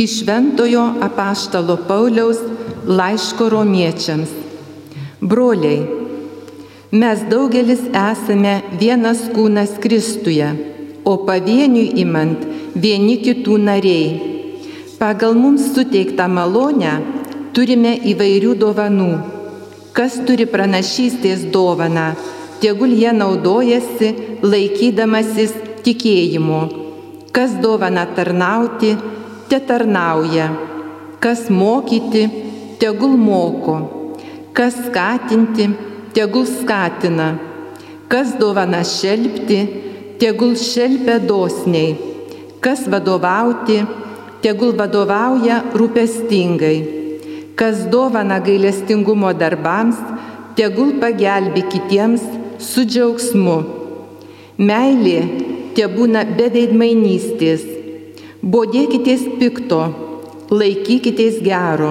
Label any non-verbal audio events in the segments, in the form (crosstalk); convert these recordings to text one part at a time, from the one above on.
Iš Ventojo apaštalo Pauliaus laiško romiečiams. Broliai, mes daugelis esame vienas kūnas Kristuje, o pavieniui imant vieni kitų nariai. Pagal mums suteiktą malonę turime įvairių dovanų. Kas turi pranašystės dovaną, tegul jie naudojasi laikydamasis tikėjimu. Kas dovana tarnauti, te tarnauja, kas mokyti, tegul moko, kas skatinti, tegul skatina, kas dovana šelbti, tegul šelbia dosniai, kas vadovauti, tegul vadovauja rūpestingai, kas dovana gailestingumo darbams, tegul pagelbi kitiems su džiaugsmu. Meilė te būna be veidmainystės Bodėkitės pikto, laikykitės gero,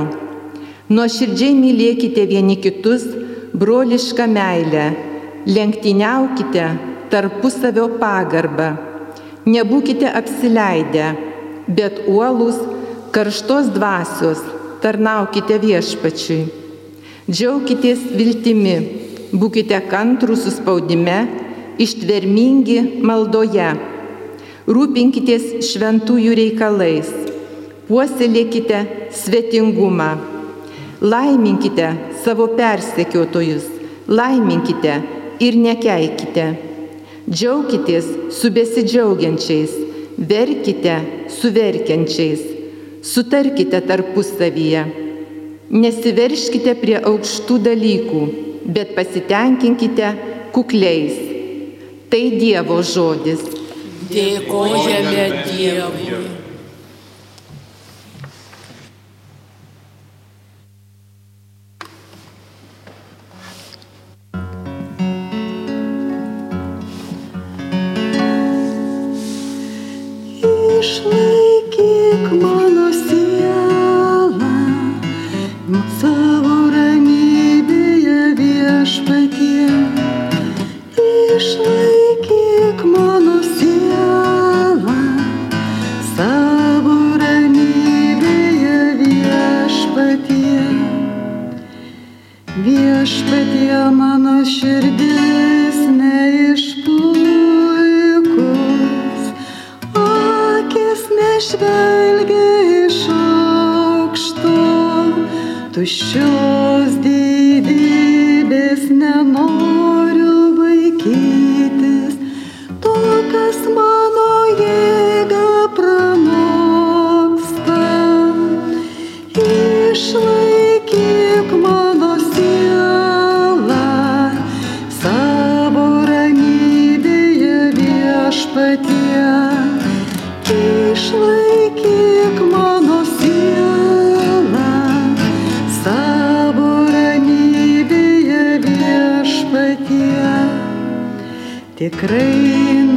nuoširdžiai mylėkite vieni kitus brolišką meilę, lenktyniaukite tarpusavio pagarbą, nebūkite apsileidę, bet uolus, karštos dvasios, tarnaukite viešpačiui. Džiaukitės viltimi, būkite kantrų suspaudime, ištvermingi maldoje rūpinkitės šventųjų reikalais, puoselėkite svetingumą, laiminkite savo persekiotojus, laiminkite ir nekeikite, džiaukitės su besidžiaugiančiais, verkite su verkiančiais, sutarkite tarpusavyje, nesiverškite prie aukštų dalykų, bet pasitenkinkite kukliais. Tai Dievo žodis. Dėkojame Dievui. Tikrai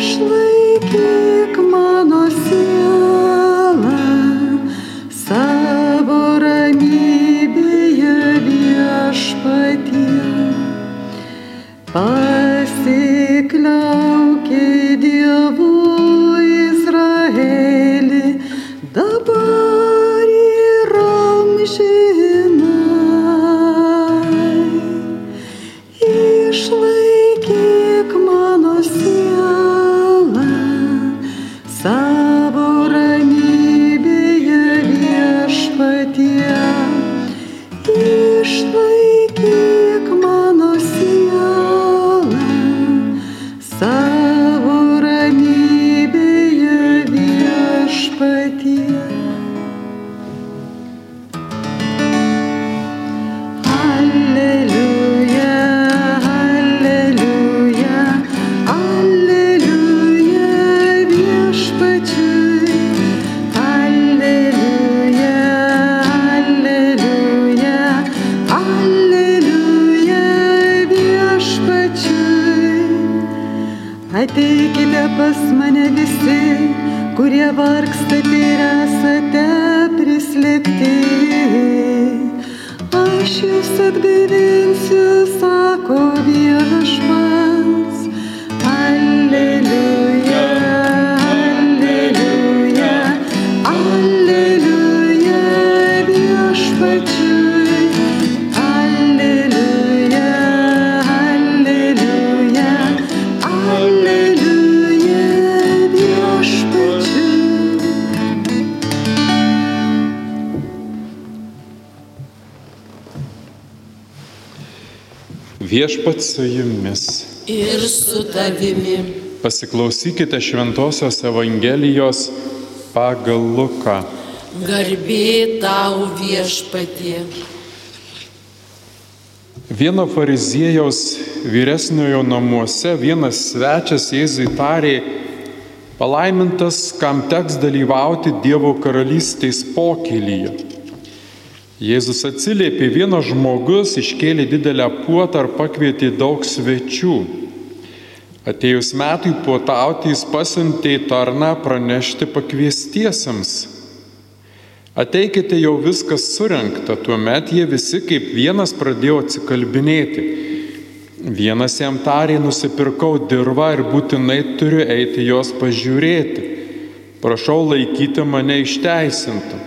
foolishly. Viešpats su jumis. Ir su tavimi. Pasiklausykite Šventojios Evangelijos pagal Luką. Garbė tau viešpatie. Vieno fariziejaus vyresniojo namuose vienas svečias Jėzui tarė, palaimintas, kam teks dalyvauti Dievo karalystės pokylyje. Jėzus atsiliepė, vienas žmogus iškėlė didelę puotą ir pakvietė daug svečių. Atėjus metui puotauti jis pasiuntė tarną pranešti pakviestiesiems. Ateikite jau viskas surinkta, tuomet jie visi kaip vienas pradėjo atsikalbinėti. Vienas jam tarė, nusipirkau dirbą ir būtinai turiu eiti jos pažiūrėti. Prašau laikyti mane išteisintų.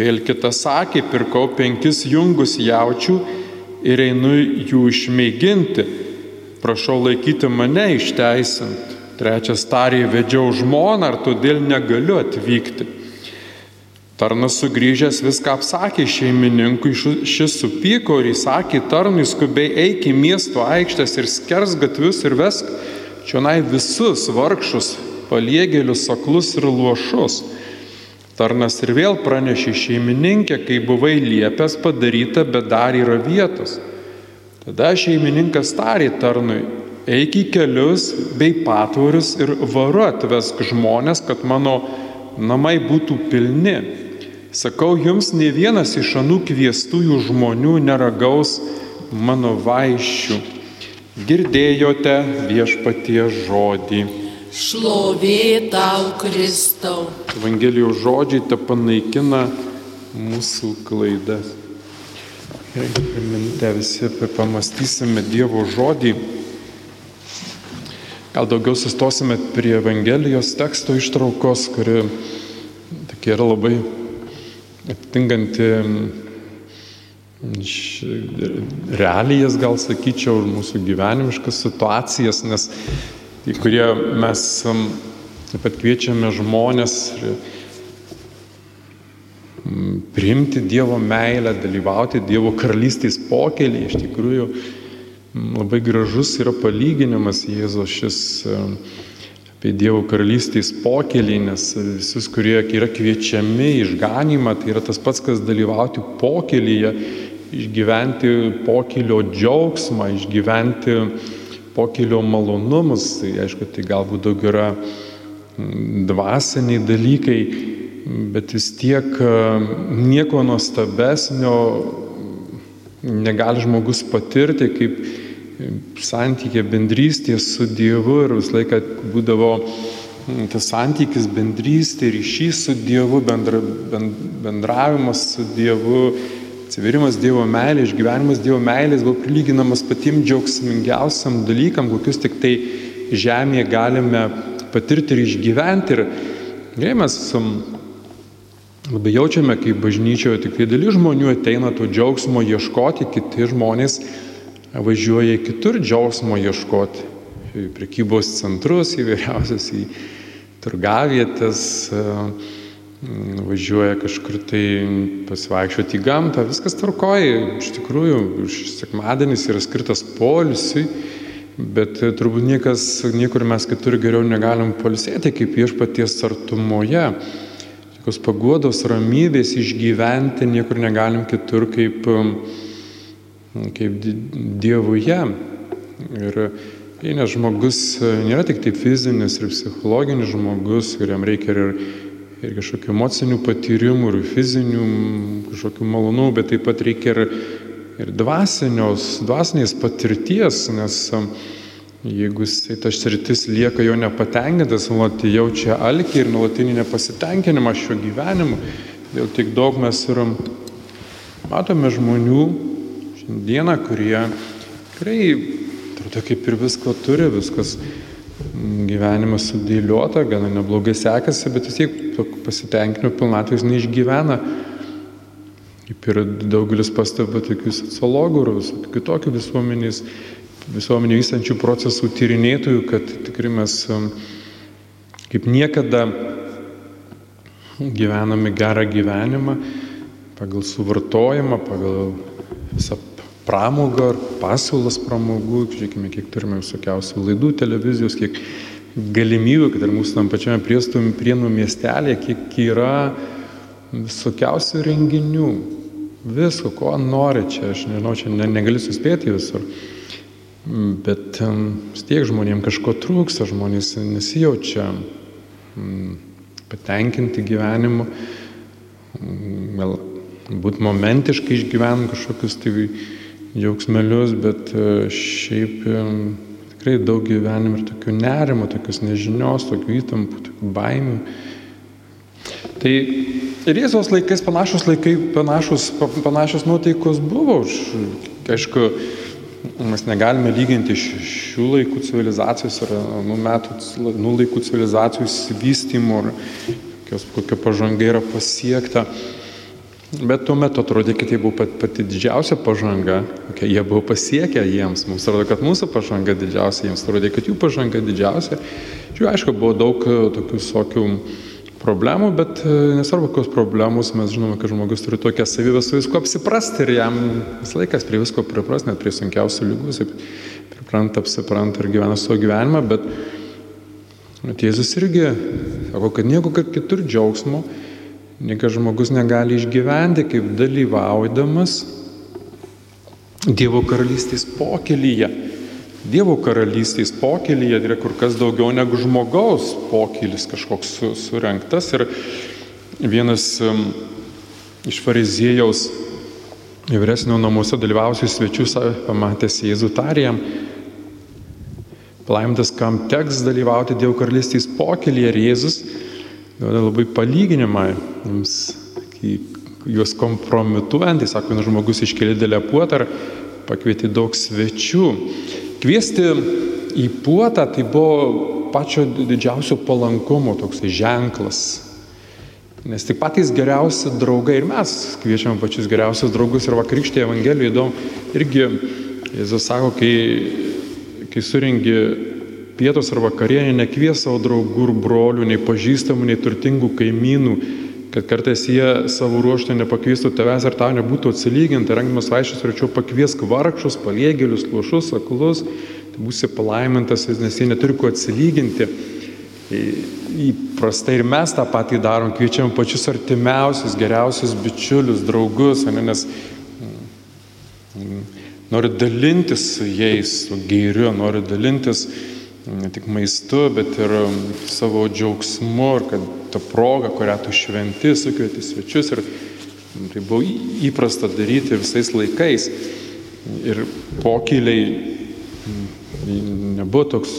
Vėl kitas sakė, pirkau penkis jungus jaučių ir einu jų išmėginti. Prašau laikyti mane išteisint. Trečias tarė, vedžiau žmoną ir todėl negaliu atvykti. Tarnas sugrįžęs viską apsakė šeimininkui, ši- šis supyko ir įsakė tarnui skubiai eik į miesto aikštės ir skers gatvius ir vesk čionai visus vargšus, paliegėlius, aklus ir luošus. Tarnas ir vėl pranešė šeimininkė, kai buvai liepęs padaryta, bet dar yra vietos. Tada šeimininkas tarė tarnui, eik į kelius bei patvorius ir varu atvesk žmonės, kad mano namai būtų pilni. Sakau jums, ne vienas iš anų kviestųjų žmonių neragaus mano vaišių. Girdėjote viešpatie žodį. Šlovė tau Kristau. Evangelijos žodžiai te panaikina mūsų klaidas. Gerai, per minutę visi pamastysime Dievo žodį. Gal daugiau sustosime prie Evangelijos teksto ištraukos, kuri tokia yra labai atitinkanti realijas, gal sakyčiau, ir mūsų gyvenimiškas situacijas, nes į kurie mes taip pat kviečiame žmonės priimti Dievo meilę, dalyvauti Dievo karalystės pokelį. Iš tikrųjų, labai gražus yra palyginimas Jėzos šis mm, apie Dievo karalystės pokelį, nes visus, kurie yra kviečiami išganimą, tai yra tas pats, kas dalyvauti pokelyje, išgyventi pokelio džiaugsmą, išgyventi pokelio malonumus. Tai aišku, tai galbūt daug yra mm, dvasiniai dalykai, bet vis tiek e, nieko nuostabesnio negali žmogus patirti kaip santykė bendrystė su Dievu ir visą laiką būdavo mm, tas santykis bendrystė, ryšys su Dievu, bendra, ben- bendravimas su Dievu, atsiverimas Dievo meilė, išgyvenimas Dievo meilės buvo prilyginamas patiems džiaugsmingiausiam dalykam, kokius tik tai žemėje galime patirti ir išgyventi. Ir gerai, mes um, labai jaučiame, kaip bažnyčioje tik tai dalis žmonių ateina to džiaugsmo ieškoti, kiti žmonės važiuoja kitur džiaugsmo ieškoti. Į prekybos centrus įvairiausias, į turgavietės, e, važiuoja kažkur tai pasivaikščioti į gamtą, viskas tvarkoja. Iš tikrųjų, sekmadienis yra skirtas polisiui, bet e, turbūt niekas, niekur mes kitur geriau negalim polisėti, kaip viešpaties artumoje. Tokios paguodos, ramybės išgyventi niekur negalim kitur kaip um, kaip di- Dievuje. Ir jei nes žmogus e, nėra tik tai fizinis ir psichologinis žmogus, kuriam reikia ir, ir kažkokių emocinių patyrimų, ir fizinių kažkokių malonumų, bet taip pat reikia ir, ir dvasinios, dvasinės patirties, nes e, jeigu tas sritis lieka jo nepatenkintas, nuolat jaučia alkį ir nuolatinį nepasitenkinimą šio gyvenimu, dėl tiek daug mes ir matome žmonių šiandieną, kurie tikrai, atrodo, kaip ir visko turi, viskas gyvenimas sudėliota, gana neblogai sekasi, bet vis tiek pasitenkinimo pilnatvės neišgyvena. Kaip ir daugelis pastebė tokių sociologų ir visokių kitokių visuomenės, visuomenį vystančių procesų tyrinėtojų, kad tikrai mes um, kaip niekada gyvename gerą gyvenimą pagal suvartojimą, pagal visą pramogą pasiūlas pramogų, žiūrėkime, kiek turime visokiausių laidų televizijos, kiek galimybių, kad ir mūsų tam pačiame priestum prienų miestelėje, kiek yra visokiausių renginių, visko, ko nori čia, aš nežinau, čia ne, negaliu suspėti visur. Bet vis tiek žmonėms kažko trūksta, žmonės nesijaučia patenkinti gyvenimu, gal būt momentiškai išgyvenant kažkokius tai džiaugsmelius, bet e, šiaip e, tikrai daug gyvenime ir tokių nerimų, tokios nežinios, tokių įtampų, tokių baimių. Tai ir Jėzos laikais panašus laikai, panašus, panašios nuotaikos buvo. Aišku, mes negalime lyginti šių laikų civilizacijos ir nu, metų, nu laikų civilizacijos įsivystymų, kokia pažanga yra pasiekta. Bet tuo metu atrodė, kad tai buvo pat, pati didžiausia pažanga, kokia jie buvo pasiekę jiems. Mums atrodo, kad mūsų pažanga didžiausia, jiems atrodė, kad jų pažanga didžiausia. Žiūrėjau, aišku, buvo daug e, tokių visokių problemų, bet e, nesvarbu, kokios problemos, mes žinome, kad žmogus turi tokią savybę su viskuo apsiprasti ir jam visą laikas prie visko pripras, net prie sunkiausių lygų, pripranta, apsipranta ir gyvena savo gyvenimą, bet Jėzus irgi sako, kad nieko kaip kitur džiaugsmo Niekas žmogus negali išgyventi kaip dalyvaudamas Dievo karalystės pokelyje. Dievo karalystės pokelyje yra kur kas daugiau negu žmogaus pokylis kažkoks su, surinktas. Ir vienas iš fariziejaus vyresnio namuose dalyvausių svečių pamatęs Jėzų tarijam, palaimintas, kam teks dalyvauti Dievo karalystės pokelyje ir Jėzus duoda labai palyginimą, jums juos kompromituojant, jis sako, vienas žmogus iškėlė dėlę puotą ir pakvietė daug svečių. Kviesti į puotą tai buvo pačio didžiausio palankumo toks ženklas. Nes tik patys geriausi draugai ir mes kviečiame pačius geriausius draugus ir vakarykštėje Evangelijoje įdomu irgi Jėzus sako, kai, kai suringi pietos ar vakarienė nekvies savo draugų ir brolių, nei pažįstamų, nei turtingų kaimynų, kad kartais jie savo ruoštą nepakviestų tavęs ar tau nebūtų atsilyginti, rengdamas vaišės rečiau pakviesk vargšus, paliegėlius, lošus, aklus, tai būsi palaimintas, nes jie neturi ko atsilyginti. Įprastai ir mes tą patį darom, kviečiam pačius artimiausius, geriausius bičiulius, draugus, ne, nes mm, nori dalintis su jais, su gėriu, nori dalintis ne tik maistu, bet ir um, savo džiaugsmu, ir kad ta proga, kurią tu šventi, sukvieti svečius. Ir tai buvo įprasta daryti visais laikais. Ir pokyliai nebuvo toks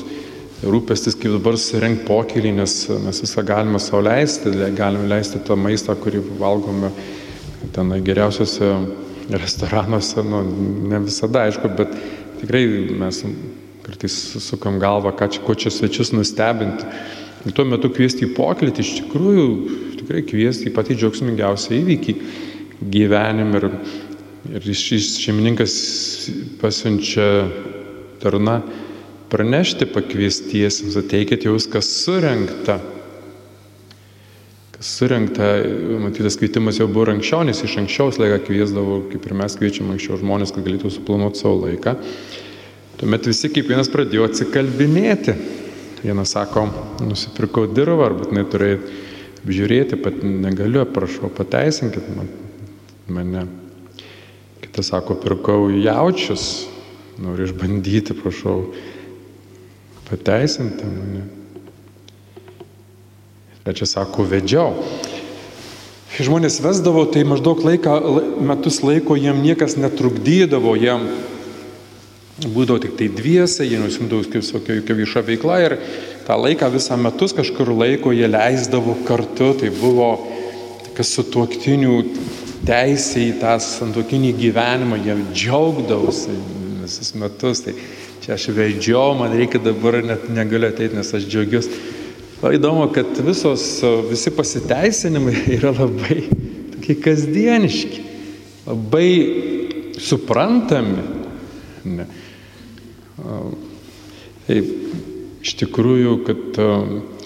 rūpestis, kaip dabar surenk pokylį, nes mes visą galime savo leisti, galime leisti tą maistą, kurį valgome ten geriausiose restoranuose, nu, ne visada aišku, bet tikrai mes Kartais sukam galvą, ką čia, ko čia svečius nustebinti. Ir tuo metu kviesti į pokytį, iš tikrųjų, tikrai kviesti į patį džiaugsmingiausią įvykį gyvenime. Ir, ir šis šeimininkas pasiunčia tarna pranešti pakviestiesiems, ateikit jau viskas surinkta. Kas surinkta, matytas kvietimas jau buvo anksčiau, nes iš anksčiau laiką kviesdavo, kaip ir mes kviečiam anksčiau žmonės, kad galėtų suplanuoti savo laiką. Tuomet visi kiekvienas pradėjo atsikalbinėti. Vienas sako, nusipirkau dirbą, arba net turėjai apžiūrėti, pat negaliu, prašau, pateisinkit man, mane. Kitas sako, pirkau jaučius, noriu išbandyti, prašau, pateisinti mane. Trečias sako, vedžiau. Žmonės vesdavo, tai maždaug laiką, metus laiko jiem niekas netrukdydavo, jiem būdavo tik tai dviese, jie nusimdavo jokia vieša veikla ir tą laiką visą metus kažkur laiko jie leisdavo kartu, tai buvo kas su tuoktinių teisė į tą santokinį gyvenimą, jie džiaugdavosi visus metus. Tai čia aš veidžiau, man reikia dabar net negaliu ateiti, nes aš džiaugiuosi. O įdomu, kad visos, visi pasiteisinimai (laughs) yra labai tokie kasdieniški, labai suprantami. Ne. Tai iš tikrųjų, kad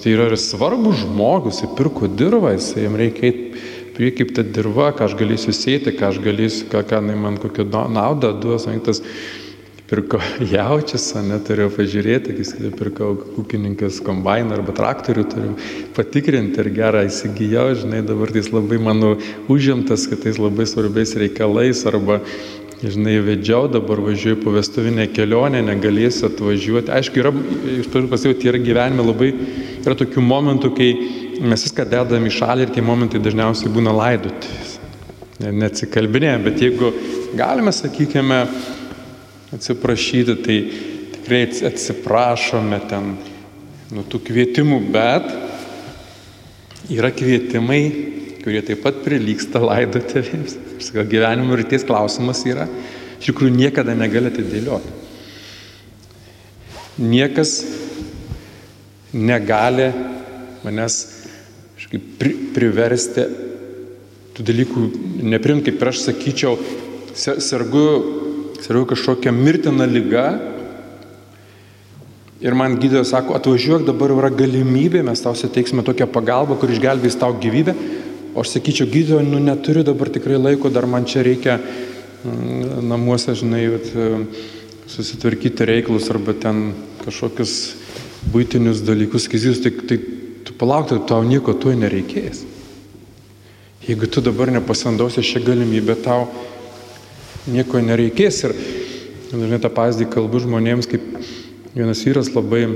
tai yra ir svarbus žmogus, jis pirko dirbą, jis jam reikia eiti prie kaip ta dirba, ką aš galėsiu sėti, ką aš galėsiu, ką, ką man kokią naudą duos, man tas pirko (laughs) jaučias, neturėjau pažiūrėti, kai pirkau ūkininkas kombainą arba traktorių, turiu patikrinti ir gerą įsigijau, žinai, dabar tai labai mano užimtas, kad tais labai svarbiais reikalais arba žinai, vedžiau, dabar važiuoju po vestuvinę kelionę, negalėsiu atvažiuoti. Aišku, yra, iš turiu pasakyti, yra gyvenime labai, yra tokių momentų, kai mes viską dedam į šalį ir tie momentai dažniausiai būna laidotuvės. Neatsikalbinėjom, bet jeigu galime, sakykime, atsiprašyti, tai tikrai atsiprašome ten nuo tų kvietimų, bet yra kvietimai, kurie taip pat prilyksta laidotuvėms. Sakau, gyvenimo ir ties klausimas yra, iš tikrųjų niekada negali atidėlioti. Niekas negali manęs pri, priversti tų dalykų neprimti, kaip ir aš sakyčiau, sergu, sergu kažkokią mirtiną lygą. Ir man gydytojas sako, atvažiuok, dabar yra galimybė, mes tau suteiksime tokią pagalbą, kur išgelbės tau gyvybę. O aš sakyčiau, gydytojo, nu neturiu dabar tikrai laiko, dar man čia reikia mm, namuose, žinai, vat, susitvarkyti reikalus arba ten kažkokius būtinius dalykus, kizys, tai, tai tu palauk, tai tau nieko tuo nereikės. Jeigu tu dabar nepasandausi šią galimybę, tau nieko nereikės. Ir dažnai tą pavyzdį kalbu žmonėms, kaip vienas vyras labai.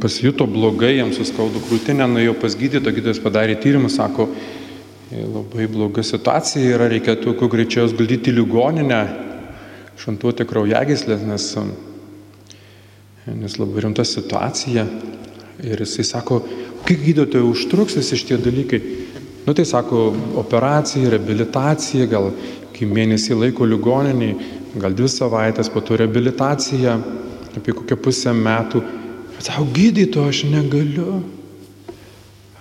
Pasijuto blogai, jam suskaudo krūtinę, nuėjo pas gydytoją, gydytojas padarė tyrimus, sako, «E, labai bloga situacija yra, reikėtų kuo greičiau guldyti ligoninę, šantuoti kraujagyslės, nes, nes labai rimta situacija. Ir jisai sako, kiek gydytojai užtruks visi šitie dalykai. Nu tai sako, operacija, reabilitacija, gal kai mėnesį laiko ligoniniai, gal dvi savaitės, po to reabilitacija, apie kokią pusę metų Sako, gydyto aš negaliu.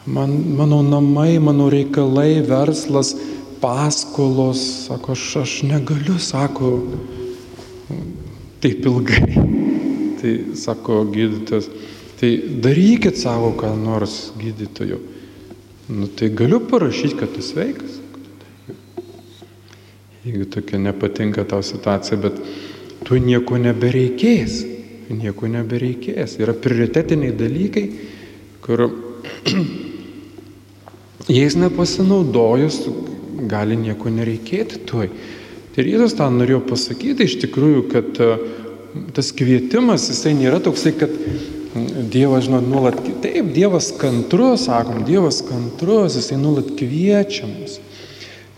Man, mano namai, mano reikalai, verslas, paskolos, sako, aš, aš negaliu, sako, taip ilgai. (laughs) Tai sako gydytojas, tai darykit savo ką nors gydytoju. Nu tai galiu parašyti, kad tu sveikas. Jeigu tokia nepatinka tau situacija, bet tu nieko nebereikės nieko nebereikės. Yra prioritetiniai dalykai, kur (clears throat) jais nepasinaudojus gali nieko nereikėti tuoj. Ir Jėzus tą norėjo pasakyti iš tikrųjų, kad e, tas kvietimas, jisai nėra toksai, kad Dievas, žinot, nuolat, taip, Dievas kantrus, sakom, Dievas kantrus, jisai nuolat kviečiamas,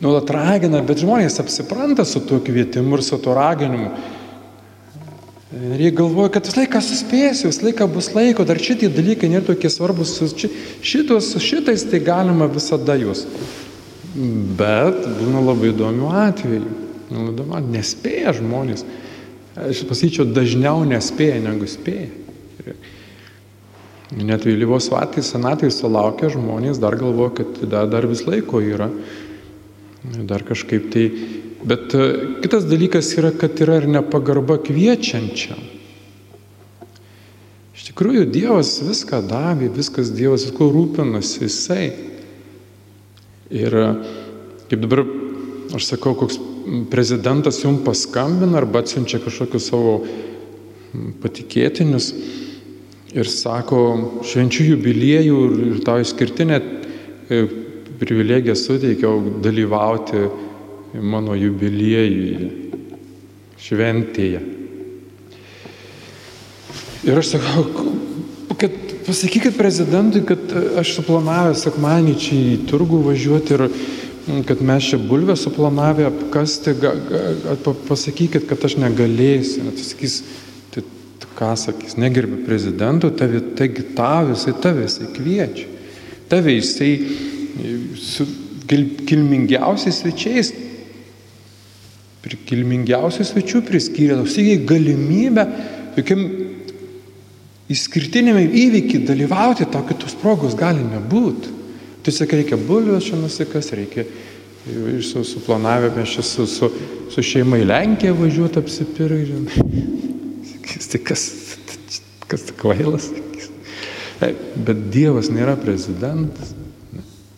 nuolat ragina, bet žmonės apsipranta su tuo kvietimu ir su tuo raginimu. Ir jie galvoja, kad visą laiką suspėsiu, visą laiką bus laiko, dar šitie dalykai nėra tokie svarbus, šitos, šitais tai galima visada jūs. Bet būna labai įdomių atvejų. Nespėja žmonės. Aš pasakyčiau, dažniau nespėja negu spėja. Net vėlyvos vatais, senatai sulaukia žmonės, dar galvoja, kad dar, dar vis laiko yra. Dar kažkaip tai Bet e, kitas dalykas yra, kad yra ir nepagarba kviečiančiam. Iš tikrųjų, Dievas viską davė, viskas Dievas visko rūpinasi, Jisai. Ir e, kaip dabar aš sakau, koks prezidentas jums paskambina arba atsiunčia kažkokius savo patikėtinius ir sako, švenčių jubiliejų ir tau išskirtinę e, privilegiją suteikiau dalyvauti mano jubiliejuje, šventėje. Ir aš sakau, kad pasakykit prezidentui, kad aš suplanavęs sekmanį čia į turgų važiuoti ir kad mes čia bulvę suplanavę apkasti, ga, ga, pasakykit, kad aš negalėsiu. Net sakys, tai ką sakys, negerbi prezidentų, tavi, taigi tavai, jisai kviečia. Tavai, jisai su kilmingiausiais svečiais, kilmingiausių svečių priskyrė, tausiai galimybę, tokiam išskirtinėme įvykiai dalyvauti, tau kitos progos gali nebūti. Tu sakai, reikia bulvės čia nusikas, reikia su, suplanavę mes čia su, su, su šeima į Lenkiją važiuoti apsipirkti. Sakys, (laughs) tai kas, kas kvailas, sakys. Bet Dievas nėra prezidentas.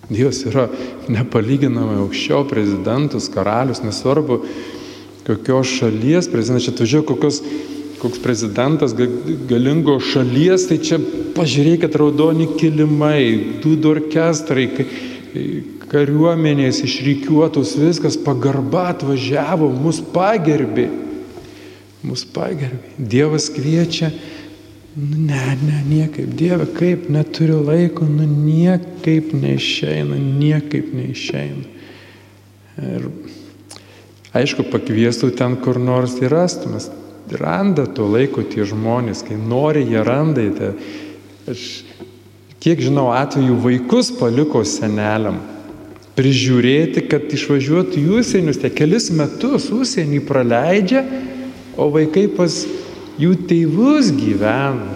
Dievas yra nepalyginamai aukščiau prezidentus, karalius, nesvarbu, kokios šalies prezidentas, čia atvažiuoja kokios koks prezidentas galingos šalies, tai čia pažiūrėkit raudoni kilimai, dūdų orkestrai, kariuomenės išrikiuotos, viskas pagarba atvažiavo, mus pagerbė. Mus pagerbė. Dievas kviečia, nu ne, ne, niekaip, Dieve, kaip neturiu laiko, nu niekaip neišeina, niekaip neišeina. Ir aišku, pakviestų ten kur nors ir rastumės randa to laiko tie žmonės, kai nori, jie randa. Tai aš kiek žinau atveju vaikus paliko seneliam prižiūrėti, kad išvažiuotų į užsienius, tie kelis metus užsienį praleidžia, o vaikai pas jų tėvus gyvena.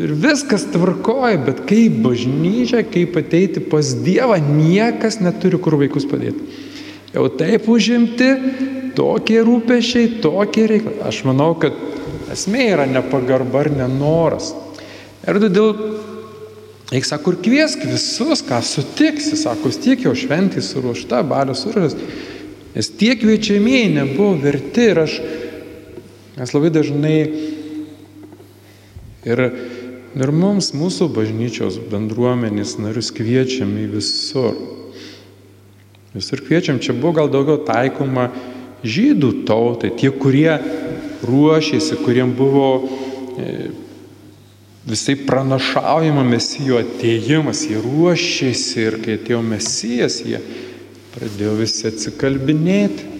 Ir viskas tvarkoja, bet kaip bažnyčia, kaip ateiti pas Dievą, niekas neturi kur vaikus padėti. Jau taip užimti, tokie rūpešiai, tokie reikalai. Aš manau, kad esmė yra nepagarba ar nenoras. Ir todėl, eik sako, ir kviesk visus, ką sutiksi, sako, tiek jau šventį suruošta, balio suruoštas. Nes tie kviečiamieji nebuvo verti ir aš, mes labai dažnai ir, ir mums, mūsų bažnyčios bendruomenės narius kviečiame visur. Visur kviečiam, čia buvo gal daugiau taikoma žydų tautai, tie, kurie ruošėsi, kuriem buvo e, visai pranašaujama mesijo ateimas, jie ruošėsi ir kai atėjo mesijas, jie pradėjo visi atsikalbinėti.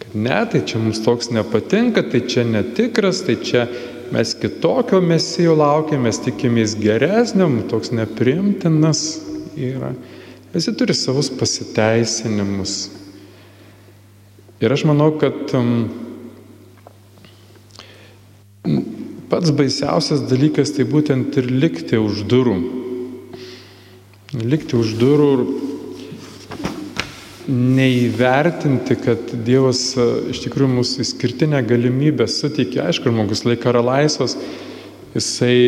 Kad ne, tai čia mums toks nepatinka, tai čia netikras, tai čia mes kitokio mesijo laukiam, mes tikimės geresnio, mums toks neprimtinas yra. Visi turi savus pasiteisinimus, Ir aš manau, kad um, pats baisiausias dalykas tai būtent ir likti už durų. Likti už durų ir neįvertinti, kad Dievas uh, iš tikrųjų mūsų išskirtinę galimybę suteikia. Aišku, žmogus laika yra laisvas, jisai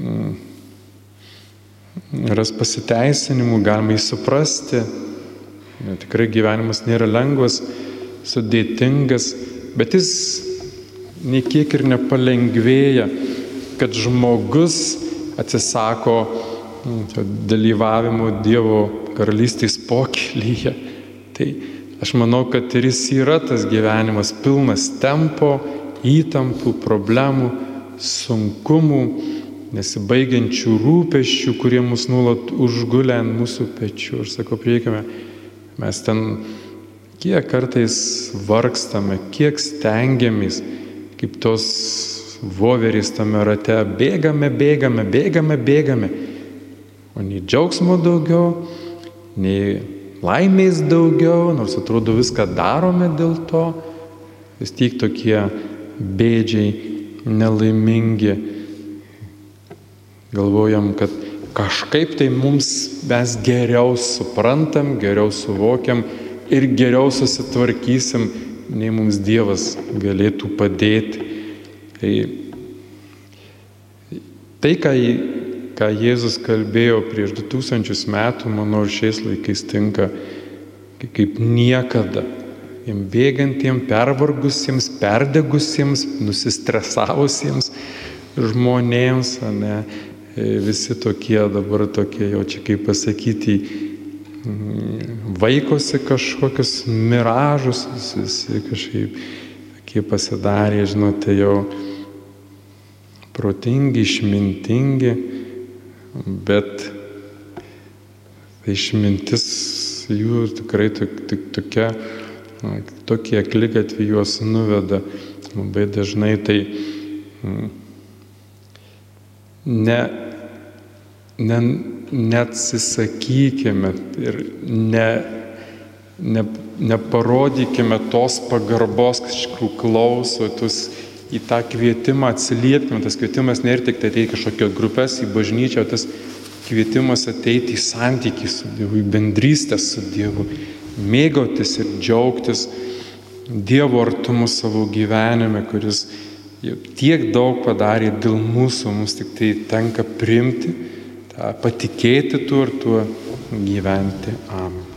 mm, ras pasiteisinimų, galima jį suprasti, tikrai gyvenimas nėra lengvas, sudėtingas, bet jis niekiek ir nepalengvėja, kad žmogus atsisako mm, dalyvavimo Dievo karalystės pokylyje. Tai aš manau, kad ir jis yra tas gyvenimas pilnas tempo, įtampų, problemų, sunkumų, nesibaigiančių rūpeščių, kurie mus nuolat užgulė ant mūsų pečių. Ir sakau, priekime, Mes ten kiek kartais vargstame, kiek stengiamės, kaip tos voverys tame rate, bėgame, bėgame, bėgame, bėgame. O nei džiaugsmo daugiau, nei laimės daugiau, nors atrodo viską darome dėl to, vis tiek tokie bėdžiai, nelaimingi. Galvojam, kad kažkaip tai mums mes geriau suprantam, geriau suvokiam ir geriau susitvarkysim, nei mums Dievas galėtų padėti. Tai, tai ką, ką Jėzus kalbėjo prieš 2000 metų, manau, ir šiais laikais tinka kaip niekada. Jiem bėgantiems, pervargusiems, perdegusiems, nusistresavusiems žmonėms, ne, visi tokie dabar tokie, jau čia kaip pasakyti, mm, vaikosi kažkokius miražus, visi kažkaip tokie pasidarė, žinote, jau protingi, išmintingi, bet išmintis jų tikrai tik, tik tokia, tokie akligatvi juos nuveda. Labai dažnai tai mm, ne, ne, neatsisakykime ir ne, ne, neparodykime tos pagarbos, kad iš tikrųjų klauso, tus į tą kvietimą atsiliepkime, tas kvietimas nėra tik tai ateiti kažkokios grupės į bažnyčią, tas kvietimas ateiti į santykį su Dievu, į bendrystę su Dievu, mėgautis ir džiaugtis Dievo artumu savo gyvenime, kuris tiek daug padarė dėl mūsų, mums tik tai tenka primti, patikėti tuo gyventi. Amen.